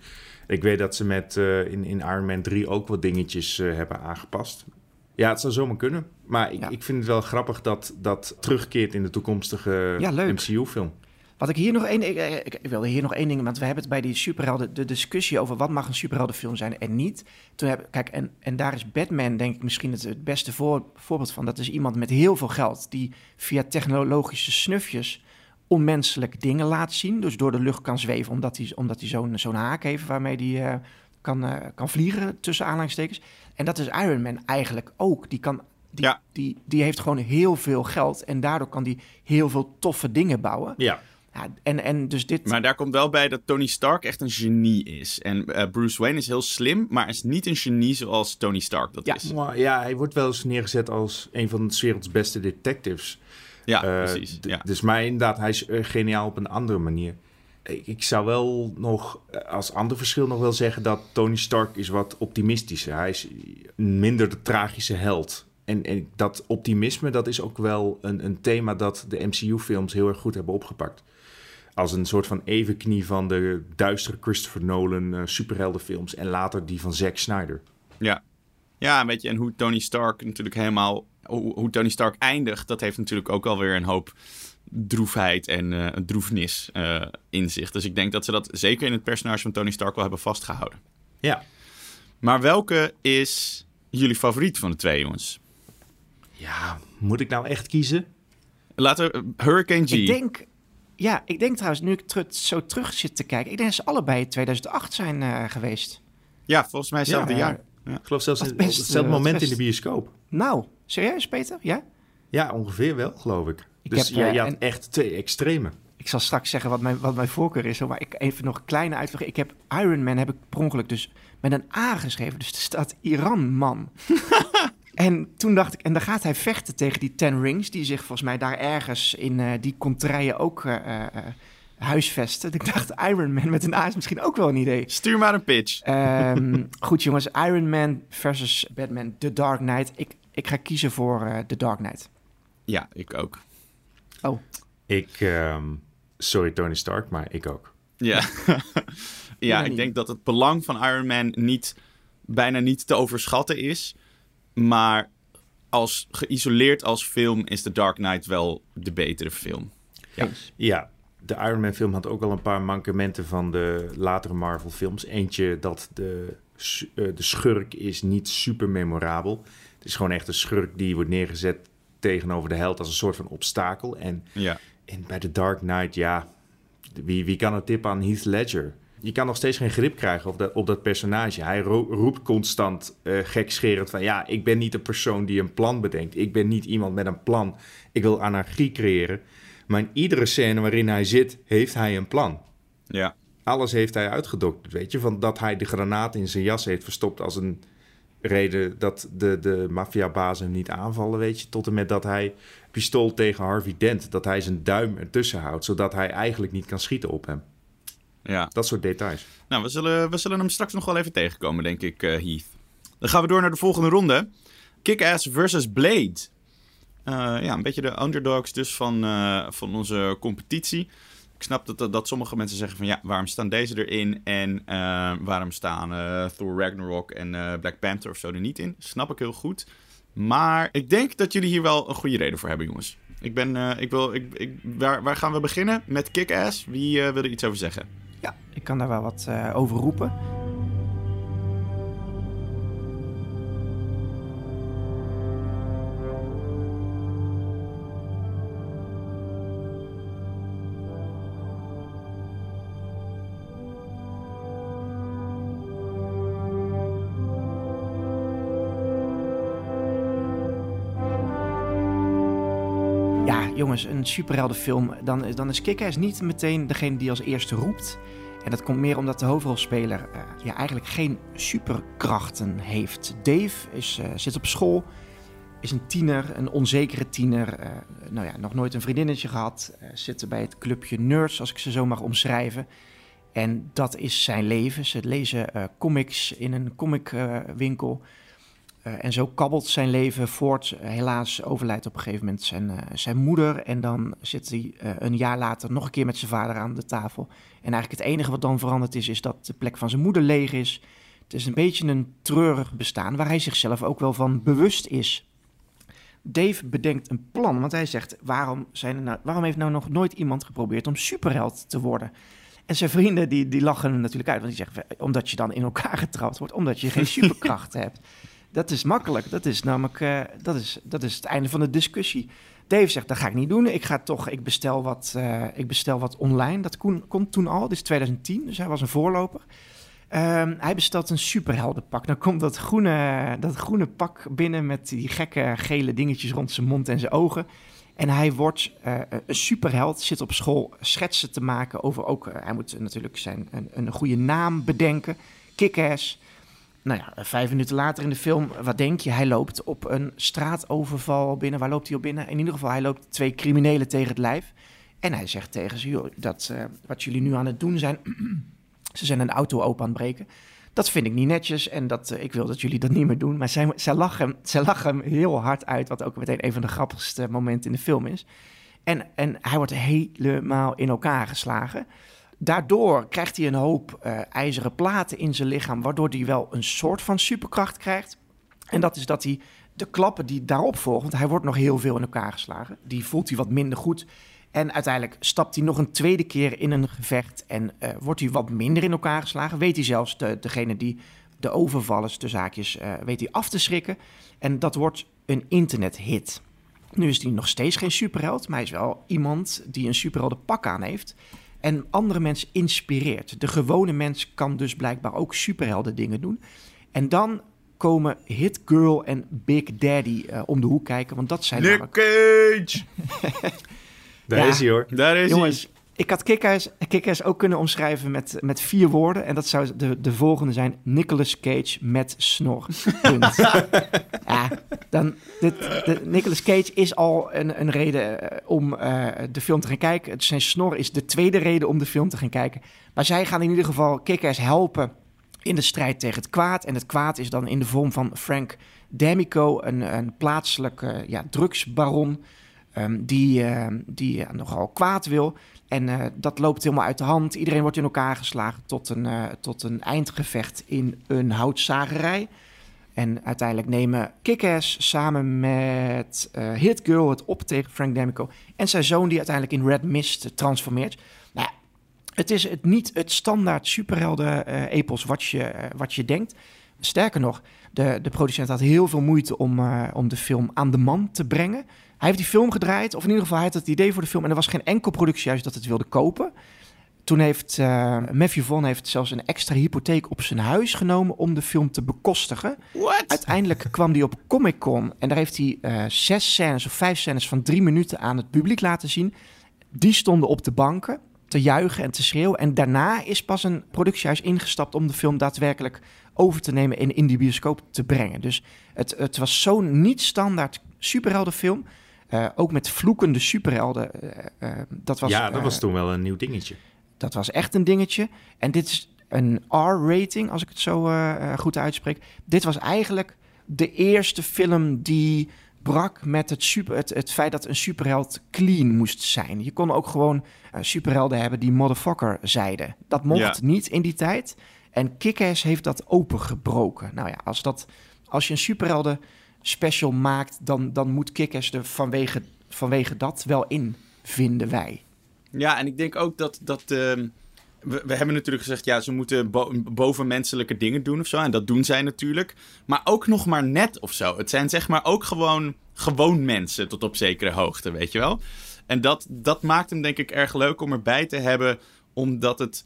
Ik weet dat ze met in, in Iron Man 3 ook wat dingetjes hebben aangepast. Ja, het zou zomaar kunnen. Maar ik, ja. ik vind het wel grappig dat dat terugkeert in de toekomstige ja, MCU-film. Wat ik hier nog één... Ik, ik, wilde hier nog één ding... Want we hebben het bij die superhelden... De discussie over wat mag een superheldenfilm zijn en niet. Toen heb, kijk, en, en daar is Batman denk ik misschien het, het beste voor, voorbeeld van. Dat is iemand met heel veel geld... die via technologische snufjes onmenselijke dingen laat zien. Dus door de lucht kan zweven omdat hij, omdat hij zo'n zo'n haak heeft... waarmee hij uh, kan, uh, kan vliegen, tussen aanhalingstekens. En dat is Iron Man eigenlijk ook. Die, kan, die, ja. die, die heeft gewoon heel veel geld en daardoor kan die heel veel toffe dingen bouwen. Ja. ja en, en dus dit... Maar daar komt wel bij dat Tony Stark echt een genie is. En uh, Bruce Wayne is heel slim, maar is niet een genie zoals Tony Stark dat ja. is. Ja, hij wordt wel eens neergezet als een van de werelds beste detectives. Ja, Eh, precies. Ja. Dus maar inderdaad, hij is eh, geniaal op een andere manier. Ik, zou wel nog eh, als ander verschil nog wel zeggen dat Tony Stark is wat optimistischer. Hij is minder de tragische held. En, en dat optimisme, dat is ook wel een, een thema dat de MCU-films heel erg goed hebben opgepakt. Als een soort van evenknie van de duistere Christopher Nolan superheldenfilms en later die van Zack Snyder. Ja. ja, weet je, en hoe Tony Stark natuurlijk helemaal... Hoe, hoe Tony Stark eindigt, dat heeft natuurlijk ook alweer een hoop droefheid en eh, een droefnis eh, in zich. Dus ik denk dat ze dat zeker in het personage van Tony Stark wel hebben vastgehouden. Ja. Maar welke is jullie favoriet van de twee, jongens? Ja, moet ik nou echt kiezen? Laten we Hurricane G. Ik denk, ja, ik denk trouwens, nu ik zo terug zit te kijken, ik denk dat ze allebei in 2008 zijn eh, geweest. Ja, volgens mij hetzelfde Ja, jaar. Ik geloof zelfs op hetzelfde eh, moment in de bioscoop. Nou, serieus, Peter? Ja? Ja, ongeveer wel, geloof ik. Ik dus heb, ja, eh, je had en- echt twee extreme. Ik zal straks zeggen wat mijn, wat mijn voorkeur is, hoor, maar ik even nog een kleine uitleg. Ik heb Iron Man heb ik per ongeluk dus met een A geschreven, dus er staat Iran man. <laughs> en toen dacht ik, en dan gaat hij vechten tegen die Ten Rings, die zich volgens mij daar ergens in eh, die contraien ook eh, eh, eh, huisvesten. Ik dacht, Iron Man met een A is misschien ook wel een idee. Stuur maar een pitch. Ehm, goed jongens, Iron Man versus Batman, The Dark Knight. Ik, ik ga kiezen voor eh, The Dark Knight. Ja, ik ook. Oh, Ik, ehm, sorry Tony Stark, maar ik ook. Ja, <laughs> ja ik denk dat het belang van Iron Man niet, bijna niet te overschatten is. Maar als geïsoleerd als film is The Dark Knight wel de betere film. eens. Ja, de Iron Man film had ook wel een paar mankementen van de latere Marvel films. Eentje dat de, eh, de schurk is niet super memorabel. Het is gewoon echt een schurk die wordt neergezet tegenover de held als een soort van obstakel. En, Ja, en bij The Dark Knight, ja, wie, wie kan het tippen aan Heath Ledger? Je kan nog steeds geen grip krijgen op dat, op dat personage. Hij ro- roept constant eh gekscherend van... ja, ik ben niet een persoon die een plan bedenkt. Ik ben niet iemand met een plan. Ik wil anarchie creëren. Maar in iedere scène waarin hij zit, heeft hij een plan. ja, Alles heeft hij uitgedokterd, weet je. Van dat hij de granaat in zijn jas heeft verstopt als een reden... dat de, de maffiabazen hem niet aanvallen, weet je. Tot en met dat hij pistool tegen Harvey Dent... dat hij zijn duim ertussen houdt... zodat hij eigenlijk niet kan schieten op hem. ja. Dat soort details. Nou, we zullen, we zullen hem straks nog wel even tegenkomen, denk ik, eh, Heath. Dan gaan we door naar de volgende ronde. Kick-Ass versus Blade. Eh, ja, een beetje de underdogs dus van, eh, van onze competitie. Ik snap dat, dat, sommige mensen zeggen van ja, waarom staan deze erin en eh, waarom staan eh, Thor Ragnarok en eh, Black Panther of zo er niet in? Snap ik heel goed. Maar ik denk dat jullie hier wel een goede reden voor hebben, jongens. Ik ben, ik wil, ik, ik, waar, waar gaan we beginnen? Met Kick-Ass. Wie wil er iets over zeggen? Ja, ik kan daar wel wat over roepen. Een superheldenfilm. Dan, dan is Kick-Ass niet meteen degene die als eerste roept. En dat komt meer omdat de hoofdrolspeler eh, ja, eigenlijk geen superkrachten heeft. Dave is, eh, zit op school, is een tiener, een onzekere tiener. eh, nou ja, nog nooit een vriendinnetje gehad. eh, zit bij het clubje Nerds, als ik ze zo mag omschrijven. En dat is zijn leven. Ze lezen comics in een comicwinkel. En zo kabbelt zijn leven voort. Eh, helaas overlijdt op een gegeven moment zijn, eh, zijn moeder. En dan zit hij eh, een jaar later nog een keer met zijn vader aan de tafel. En eigenlijk het enige wat dan veranderd is, is dat de plek van zijn moeder leeg is. Het is een beetje een treurig bestaan waar hij zichzelf ook wel van bewust is. Dave bedenkt een plan, want hij zegt: waarom, zijn er nou, waarom heeft nou nog nooit iemand geprobeerd om superheld te worden? En zijn vrienden die, die lachen hem natuurlijk uit, want die zeggen: omdat je dan in elkaar getrapt wordt, omdat je geen <laughs> superkrachten hebt. Dat is makkelijk. Dat is namelijk eh, dat is, dat is het einde van de discussie. Dave zegt, dat ga ik niet doen. Ik ga toch, ik bestel wat, eh, ik bestel wat online. Dat kon, kon toen al, dit is 2010, dus hij was een voorloper. Ehm, hij bestelt een superheldenpak. Dan komt dat groene, dat groene pak binnen met die gekke gele dingetjes rond zijn mond en zijn ogen. En hij wordt eh, een superheld, zit op school schetsen te maken over ook... hij moet natuurlijk zijn, een, een goede naam bedenken. Kick-ass. Nou ja, vijf minuten later in de film, wat denk je? Hij loopt op een straatoverval binnen. Waar loopt hij op binnen? In ieder geval, hij loopt twee criminelen tegen het lijf. En hij zegt tegen ze, dat uh, wat jullie nu aan het doen zijn... <clears throat> ze zijn een auto open aan het breken. Dat vind ik niet netjes en dat, uh, ik wil dat jullie dat niet meer doen. Maar zij, zij, lachen, hem, zij lachen hem heel hard uit, wat ook meteen een van de grappigste momenten in de film is. En, en hij wordt helemaal in elkaar geslagen. Daardoor krijgt hij een hoop uh, ijzeren platen in zijn lichaam, waardoor hij wel een soort van superkracht krijgt. En dat is dat hij de klappen die daarop volgen, want hij wordt nog heel veel in elkaar geslagen, die voelt hij wat minder goed. En uiteindelijk stapt hij nog een tweede keer in een gevecht en uh, wordt hij wat minder in elkaar geslagen. Weet hij zelfs de, degene die de overvallers, de zaakjes, uh, weet hij af te schrikken. En dat wordt een internethit. Nu is hij nog steeds geen superheld, maar hij is wel iemand die een superhelden pak aan heeft. En andere mensen inspireert. De gewone mens kan dus blijkbaar ook superhelden dingen doen. En dan komen Hit Girl en Big Daddy uh, om de hoek kijken. Want dat zijn Nick namelijk... Cage! <laughs> Daar Ja. is hij hoor. Daar is Jongens, ik had Kickers, Kickers ook kunnen omschrijven met, met vier woorden. En dat zou de, de volgende zijn: Nicolas Cage met snor. Punt. <laughs> ja, dan, dit, de, Nicolas Cage is al een, een reden eh, om eh, de film te gaan kijken. Zijn snor is de tweede reden om de film te gaan kijken. Maar zij gaan in ieder geval Kickers helpen in de strijd tegen het kwaad. En het kwaad is dan in de vorm van Frank D'Amico, een, een plaatselijke ja, drugsbaron. ehm, die eh, die nogal kwaad wil. En eh, dat loopt helemaal uit de hand. Iedereen wordt in elkaar geslagen tot een, eh, tot een eindgevecht in een houtzagerij. En uiteindelijk nemen Kick-Ass samen met eh Hit Girl het op tegen Frank D'Amico. En zijn zoon die uiteindelijk in Red Mist transformeert. Nou het is het niet het standaard superhelden-epos wat, je, wat je denkt. Sterker nog, de, de producent had heel veel moeite om, om de film aan de man te brengen. Hij heeft die film gedraaid, of in ieder geval hij had het idee voor de film. En er was geen enkel productiehuis dat het wilde kopen. Toen heeft uh, Matthew Vaughn heeft zelfs een extra hypotheek op zijn huis genomen om de film te bekostigen. What? Uiteindelijk kwam hij op Comic Con en daar heeft hij eh, zes scènes of vijf scènes van drie minuten aan het publiek laten zien. Die stonden op de banken te juichen en te schreeuwen. En daarna is pas een productiehuis ingestapt om de film daadwerkelijk over te nemen en in die bioscoop te brengen. Dus het, het was zo'n niet standaard superheldenfilm. Uh, ook met vloekende superhelden. Uh, uh, dat was, ja, dat was toen wel een nieuw dingetje. Dat was echt een dingetje. En dit is een R-rating, als ik het zo goed uitspreek. Dit was eigenlijk de eerste film die brak met het, super, het, het feit dat een superheld clean moest zijn. Je kon ook gewoon uh, superhelden hebben die motherfucker zeiden. Dat mocht ja. niet in die tijd. En Kick-Ass heeft dat opengebroken. Nou ja, als, dat, als je een superhelden special maakt... dan, dan moet Kick-Ass er vanwege, vanwege dat wel in, vinden wij. Ja, en ik denk ook dat... dat uh, we, we, hebben natuurlijk gezegd, ja, ze moeten bo bovenmenselijke dingen doen of zo. En dat doen zij natuurlijk. Maar ook nog maar net of zo. Het zijn zeg maar ook gewoon, gewoon mensen tot op zekere hoogte, weet je wel. En dat, dat maakt hem denk ik erg leuk om erbij te hebben. Omdat het...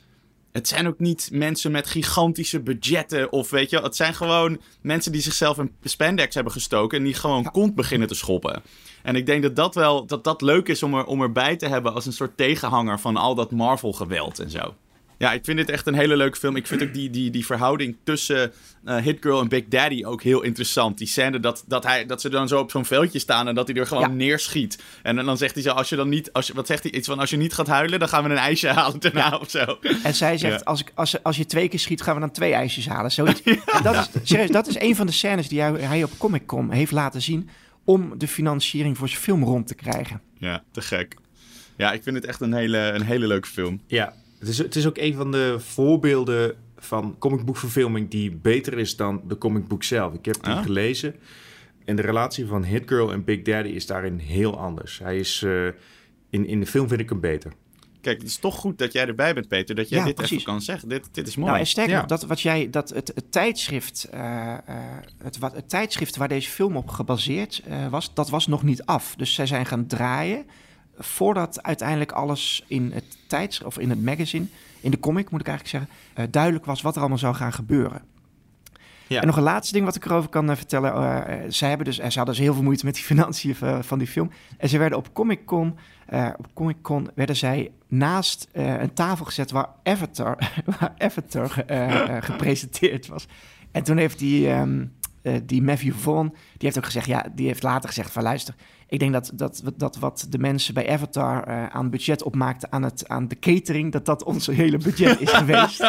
Het zijn ook niet mensen met gigantische budgetten of weet je. Het zijn gewoon mensen die zichzelf in spandex hebben gestoken en die gewoon ja. kont beginnen te schoppen. En ik denk dat dat wel dat dat leuk is om, er, om erbij te hebben als een soort tegenhanger van al dat Marvel geweld en zo. Ja, ik vind dit echt een hele leuke film. Ik vind ook die, die, die verhouding tussen uh, Hit Girl en Big Daddy ook heel interessant. Die scène dat, dat, hij, dat ze dan zo op zo'n veldje staan en dat hij er gewoon ja. neerschiet. En dan zegt hij zo, als je dan niet, als je, wat zegt hij? Iets van, als je niet gaat huilen, dan gaan we een ijsje halen daarna ja. of zo. En zij zegt, ja. als, ik, als, als je twee keer schiet, gaan we dan twee ijsjes halen. Zoiets. <laughs> En dat, is, serieus, dat is een van de scènes die hij, hij op Comic Con heeft laten zien om de financiering voor zijn film rond te krijgen. Ja, te gek. Ja, ik vind het echt een hele, een hele leuke film. Ja, het is, het is ook een van de voorbeelden van comicboekverfilming die beter is dan de comicboek zelf. Ik heb die ah. gelezen. En de relatie van Hit Girl en Big Daddy is daarin heel anders. Hij is, uh, in, in de film vind ik hem beter. Kijk, het is toch goed dat jij erbij bent, Peter. Dat jij ja, dit precies. even kan zeggen. Dit, dit is mooi. Nou, en sterker ja. dat wat jij, dat het, het tijdschrift, uh, uh, het, wat, het tijdschrift waar deze film op gebaseerd uh, was, dat was nog niet af. Dus zij zijn gaan draaien voordat uiteindelijk alles in het tijdschrift of in het magazine, in de comic moet ik eigenlijk zeggen, uh, duidelijk was wat er allemaal zou gaan gebeuren. Ja. En nog een laatste ding wat ik erover kan uh, vertellen. Uh, zij hebben dus, ze hadden dus heel veel moeite met die <laughs> financiën van die film. En ze werden op Comic Con, op Comic Con werden zij naast een tafel gezet waar Avatar, <laughs> waar Avatar gepresenteerd was. En toen heeft die, ehm, eh, die Matthew Vaughn, die heeft ook gezegd, ja, die heeft later gezegd van luister, ik denk dat, dat, dat wat de mensen bij Avatar eh, aan budget opmaakten aan, het, aan de catering, dat dat ons hele budget is <laughs> geweest.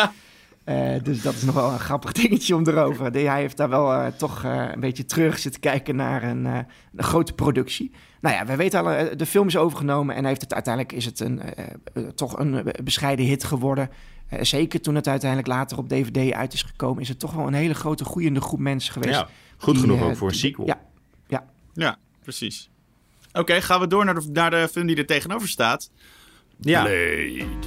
Eh, dus dat is nog wel een grappig dingetje om erover. De- hij heeft daar wel eh, toch eh, een beetje terug zitten kijken naar een, eh, een grote productie. Nou ja, we weten al, de film is overgenomen en heeft het, uiteindelijk is het een, toch een bescheiden hit geworden. Eh, zeker toen het uiteindelijk later op DVD uit is gekomen, is het toch wel een hele grote groeiende groep mensen geweest. Ja, goed die, genoeg ook voor een sequel. Ja, ja. Ja, precies. Oké, gaan we door naar de, naar de film die er tegenover staat. Ja,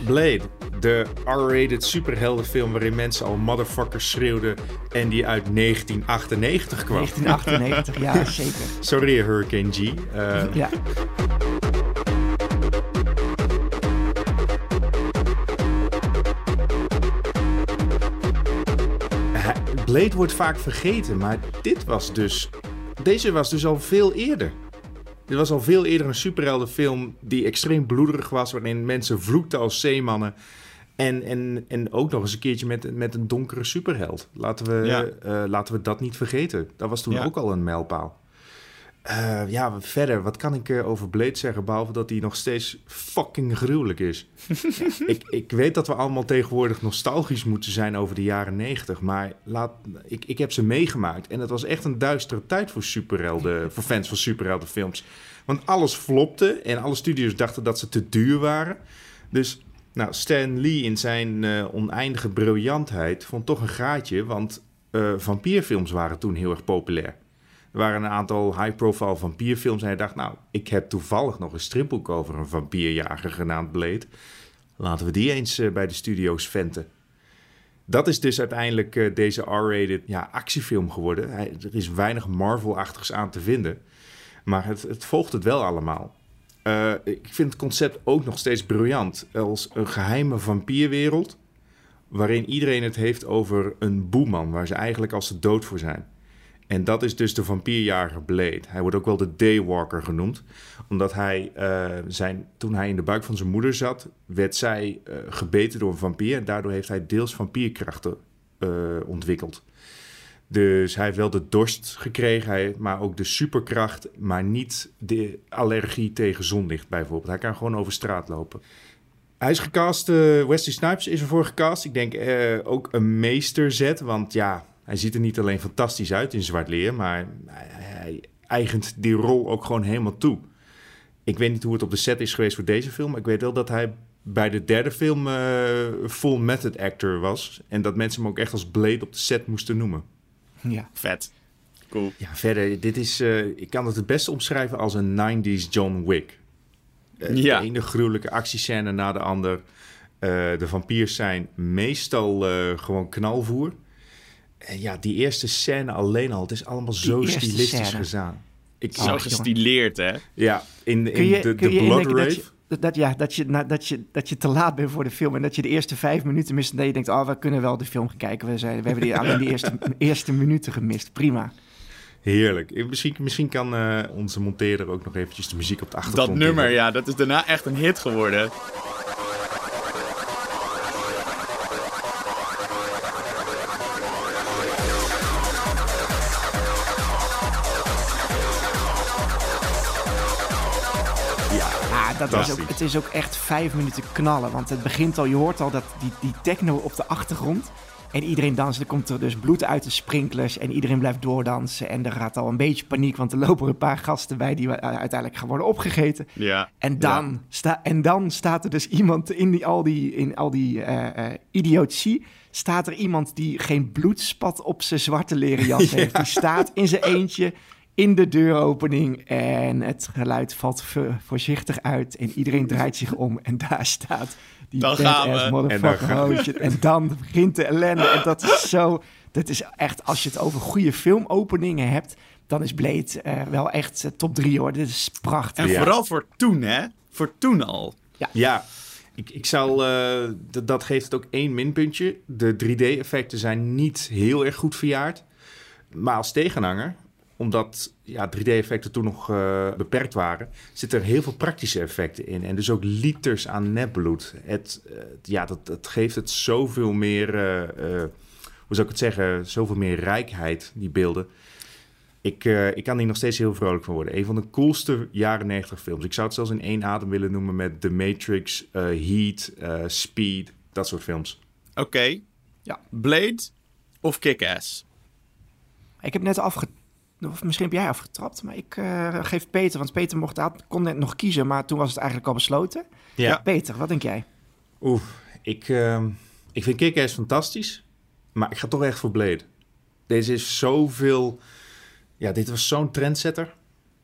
Blade. De R-rated superheldenfilm waarin mensen al motherfuckers schreeuwden en die uit 1998 kwam. 1998, ja, <laughs> zeker. Sorry, Hurricane G. Eh, Ja. Blade wordt vaak vergeten, maar dit was dus... Deze was dus al veel eerder. Dit was al veel eerder een superheldenfilm die extreem bloederig was, waarin mensen vloekten als zeemannen. En, en, en ook nog eens een keertje met, met een donkere superheld. Laten we, Ja. eh, laten we dat niet vergeten. Dat was toen Ja. ook al een mijlpaal. Eh, ja, verder, wat kan ik over Blade zeggen, behalve dat hij nog steeds fucking gruwelijk is. <laughs> Ik, ik weet dat we allemaal tegenwoordig nostalgisch moeten zijn over de jaren negentig, maar laat, ik, ik heb ze meegemaakt. En het was echt een duistere tijd voor superhelden, <laughs> voor fans van superheldenfilms. Want alles flopte en alle studios dachten dat ze te duur waren. Dus nou, Stan Lee in zijn eh, oneindige briljantheid vond toch een gaatje, want eh, vampierfilms waren toen heel erg populair. Er waren een aantal high-profile vampierfilms en hij dacht, nou, ik heb toevallig nog een stripboek over een vampierjager genaamd Blade. Laten we die eens eh, bij de studio's venten. Dat is dus uiteindelijk eh, deze R-rated ja, actiefilm geworden. Er is weinig Marvel-achtigs aan te vinden. Maar het, het volgt het wel allemaal. Eh, ik vind het concept ook nog steeds briljant. Als een geheime vampierwereld... waarin iedereen het heeft over een boeman... waar ze eigenlijk als de dood voor zijn. En dat is dus de vampierjager Blade. Hij wordt ook wel de Daywalker genoemd. Omdat hij, eh, zijn, toen hij in de buik van zijn moeder zat... werd zij eh, gebeten door een vampier... en daardoor heeft hij deels vampierkrachten eh, ontwikkeld. Dus hij heeft wel de dorst gekregen, hij, maar ook de superkracht, maar niet de allergie tegen zonlicht bijvoorbeeld. Hij kan gewoon over straat lopen. Hij is gecast, Wesley Snipes is ervoor gecast. Ik denk ook een meesterzet, want ja, hij ziet er niet alleen fantastisch uit in zwart leer, maar hij, eigent die rol ook gewoon helemaal toe. Ik weet niet hoe het op de set is geweest voor deze film, maar ik weet wel dat hij bij de derde film eh, full method actor was. En dat mensen hem ook echt als Blade op de set moesten noemen. ja. Vet. Cool. Ja, verder, dit is, eh, ik kan het het beste omschrijven als een 90s John Wick. Eh, Ja. De ene gruwelijke actiescène na de ander. Eh, de vampiers zijn meestal eh, gewoon knalvoer. En ja, die eerste scène alleen al, het is allemaal zo stilistisch scène. gedaan. Ik, Zo Oh, gestileerd, hè? ja, in, Kun in je, de, de Blood Rave. je, dat, dat- ja, dat, je, nou, dat, je, dat je te laat bent voor de film en dat je de eerste vijf minuten mist en dat je denkt, oh, we kunnen wel de film gaan kijken. We, zijn, we hebben die, alleen die eerste, <laughs> eerste minuten gemist. Prima. Heerlijk. Misschien, misschien kan eh, onze monteerder ook nog eventjes de muziek op de achtergrond Dat nummer, ja, dat is daarna echt een hit geworden. Dat is ook, het is ook echt vijf minuten knallen. Want het begint al, je hoort al dat die, die techno op de achtergrond. En iedereen danst. Er komt er dus bloed uit de sprinklers. En iedereen blijft doordansen. En er gaat al een beetje paniek. Want er lopen een paar gasten bij die eh, uiteindelijk gaan worden opgegeten. Ja. En dan, sta, en dan staat er dus iemand in die, al die, in al die eh, eh, idiotie. Staat er iemand die geen bloedspat op zijn zwarte leren jas <laughs> heeft. Die staat in zijn eentje in de deuropening. En het geluid valt vo- voorzichtig uit. En iedereen draait zich om. En daar staat die Dan gaan we. motherfucker. En dan gaan. En dan begint de ellende. En dat is zo... Dat is echt, als je het over goede filmopeningen hebt... dan is Blade eh, wel echt eh, top drie hoor. Dit is prachtig. En Ja. vooral voor toen, hè? Voor toen al. Ja, ik, ik zal, eh, dat geeft het ook één minpuntje. De 3D-effecten zijn niet heel erg goed verjaard. Maar als tegenhanger, omdat ja, 3D-effecten toen nog eh, beperkt waren, zitten er heel veel praktische effecten in. En dus ook liters aan nepbloed. Het, eh, ja, dat, dat geeft het zoveel meer, eh, hoe zou ik het zeggen, zoveel meer rijkheid, die beelden. Ik, eh, ik kan hier nog steeds heel vrolijk van worden. Een van de coolste jaren 90 films. Ik zou het zelfs in één adem willen noemen met The Matrix, eh, Heat, eh, Speed, dat soort films. Oké. Ja. Blade of Kick-Ass? Ik heb net afge... Of misschien heb jij afgetrapt, maar ik eh, geef Peter. Want Peter mocht, had, kon net nog kiezen, maar toen was het eigenlijk al besloten. Ja. Peter, wat denk jij? Oeh, ik, ehm, ik vind Kick-Ass fantastisch, maar ik ga toch echt voor Blade. Deze is zoveel... Ja, dit was zo'n trendsetter.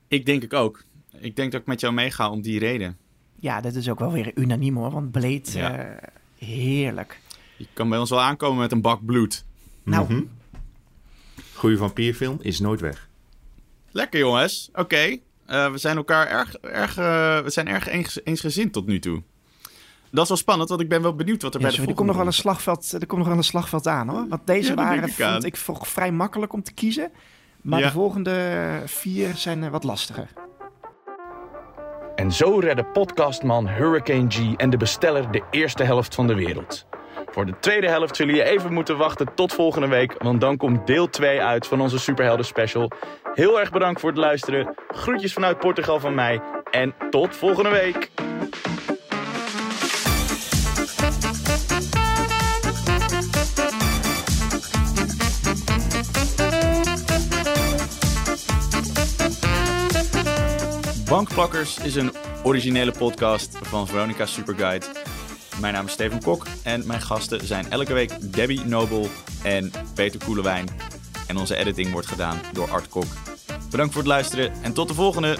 Ik denk ik ook. Ik denk dat ik met jou meega om die reden. Ja, dat is ook wel weer unaniem hoor, want Blade, Ja. eh, heerlijk. Je kan bij ons wel aankomen met een bak bloed. Nou, Mhm. Goeie vampierfilm is nooit weg. Lekker jongens. Oké. Eh, we zijn elkaar erg, erg, eh, we zijn erg eens, eensgezind tot nu toe. Dat is wel spannend, want ik ben wel benieuwd wat er ja, bij de sorry, er komt nog wel een slagveld, er komt nog wel een slagveld aan hoor. Want deze Ja, waren, ik vond ik vrij makkelijk om te kiezen. Maar Ja. de volgende vier zijn eh, wat lastiger. En zo redden podcastman Hurricane G en de besteller de eerste helft van de wereld. Voor de tweede helft zullen je even moeten wachten tot volgende week, want dan komt deel 2 uit van onze Superhelden Special. Heel erg bedankt voor het luisteren. Groetjes vanuit Portugal van mij en tot volgende week. Bankplakkers is een originele podcast van Veronica Superguide. Mijn naam is Steven Kok en mijn gasten zijn elke week Debbie Nobel en Peter Koelewijn. En onze editing wordt gedaan door Art Kok. Bedankt voor het luisteren en tot de volgende!